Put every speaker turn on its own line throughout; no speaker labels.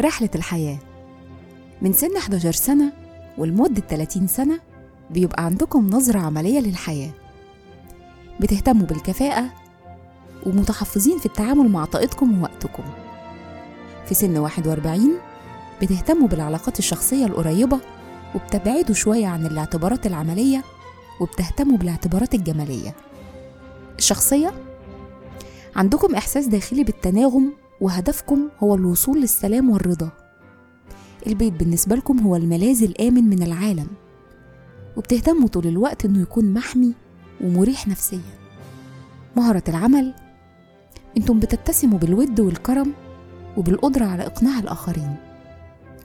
رحلة الحياة. من سن 11 سنة ولمدة 30 سنة بيبقى عندكم نظرة عملية للحياة. بتهتموا بالكفاءة ومتحفظين في التعامل مع طاقتكم ووقتكم. في سن 41 بتهتموا بالعلاقات الشخصية القريبة وبتبعدوا شوية عن الاعتبارات العملية وبتهتموا بالاعتبارات الجمالية. الشخصية؟ عندكم إحساس داخلي بالتناغم وهدفكم هو الوصول للسلام والرضا. البيت بالنسبة لكم هو الملاذ الآمن من العالم. وبتهتموا طول الوقت إنه يكون محمي ومريح نفسيا. مهارة العمل إنتم بتتسموا بالود والكرم وبالقدرة على إقناع الآخرين.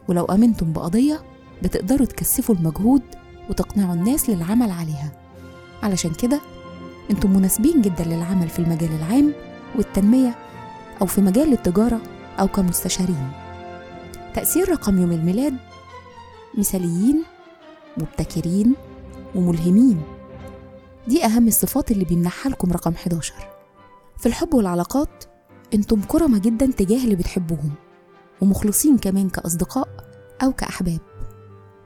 ولو أمنتم بقضية بتقدروا تكثفوا المجهود وتقنعوا الناس للعمل عليها. علشان كده إنتم مناسبين جدا للعمل في المجال العام والتنمية أو في مجال التجارة أو كمستشارين. تأثير رقم يوم الميلاد مثاليين مبتكرين وملهمين. دي أهم الصفات اللي بيمنحها لكم رقم 11 في الحب والعلاقات أنتم كرمة جدا تجاه اللي بتحبوهم ومخلصين كمان كأصدقاء أو كأحباب.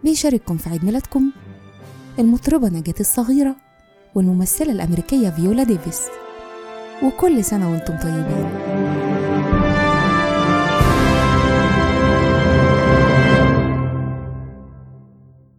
بيشارككم في عيد ميلادكم المطربة نجاة الصغيرة والممثلة الأمريكية فيولا ديفيس. وكل سنة وأنتم طيبين.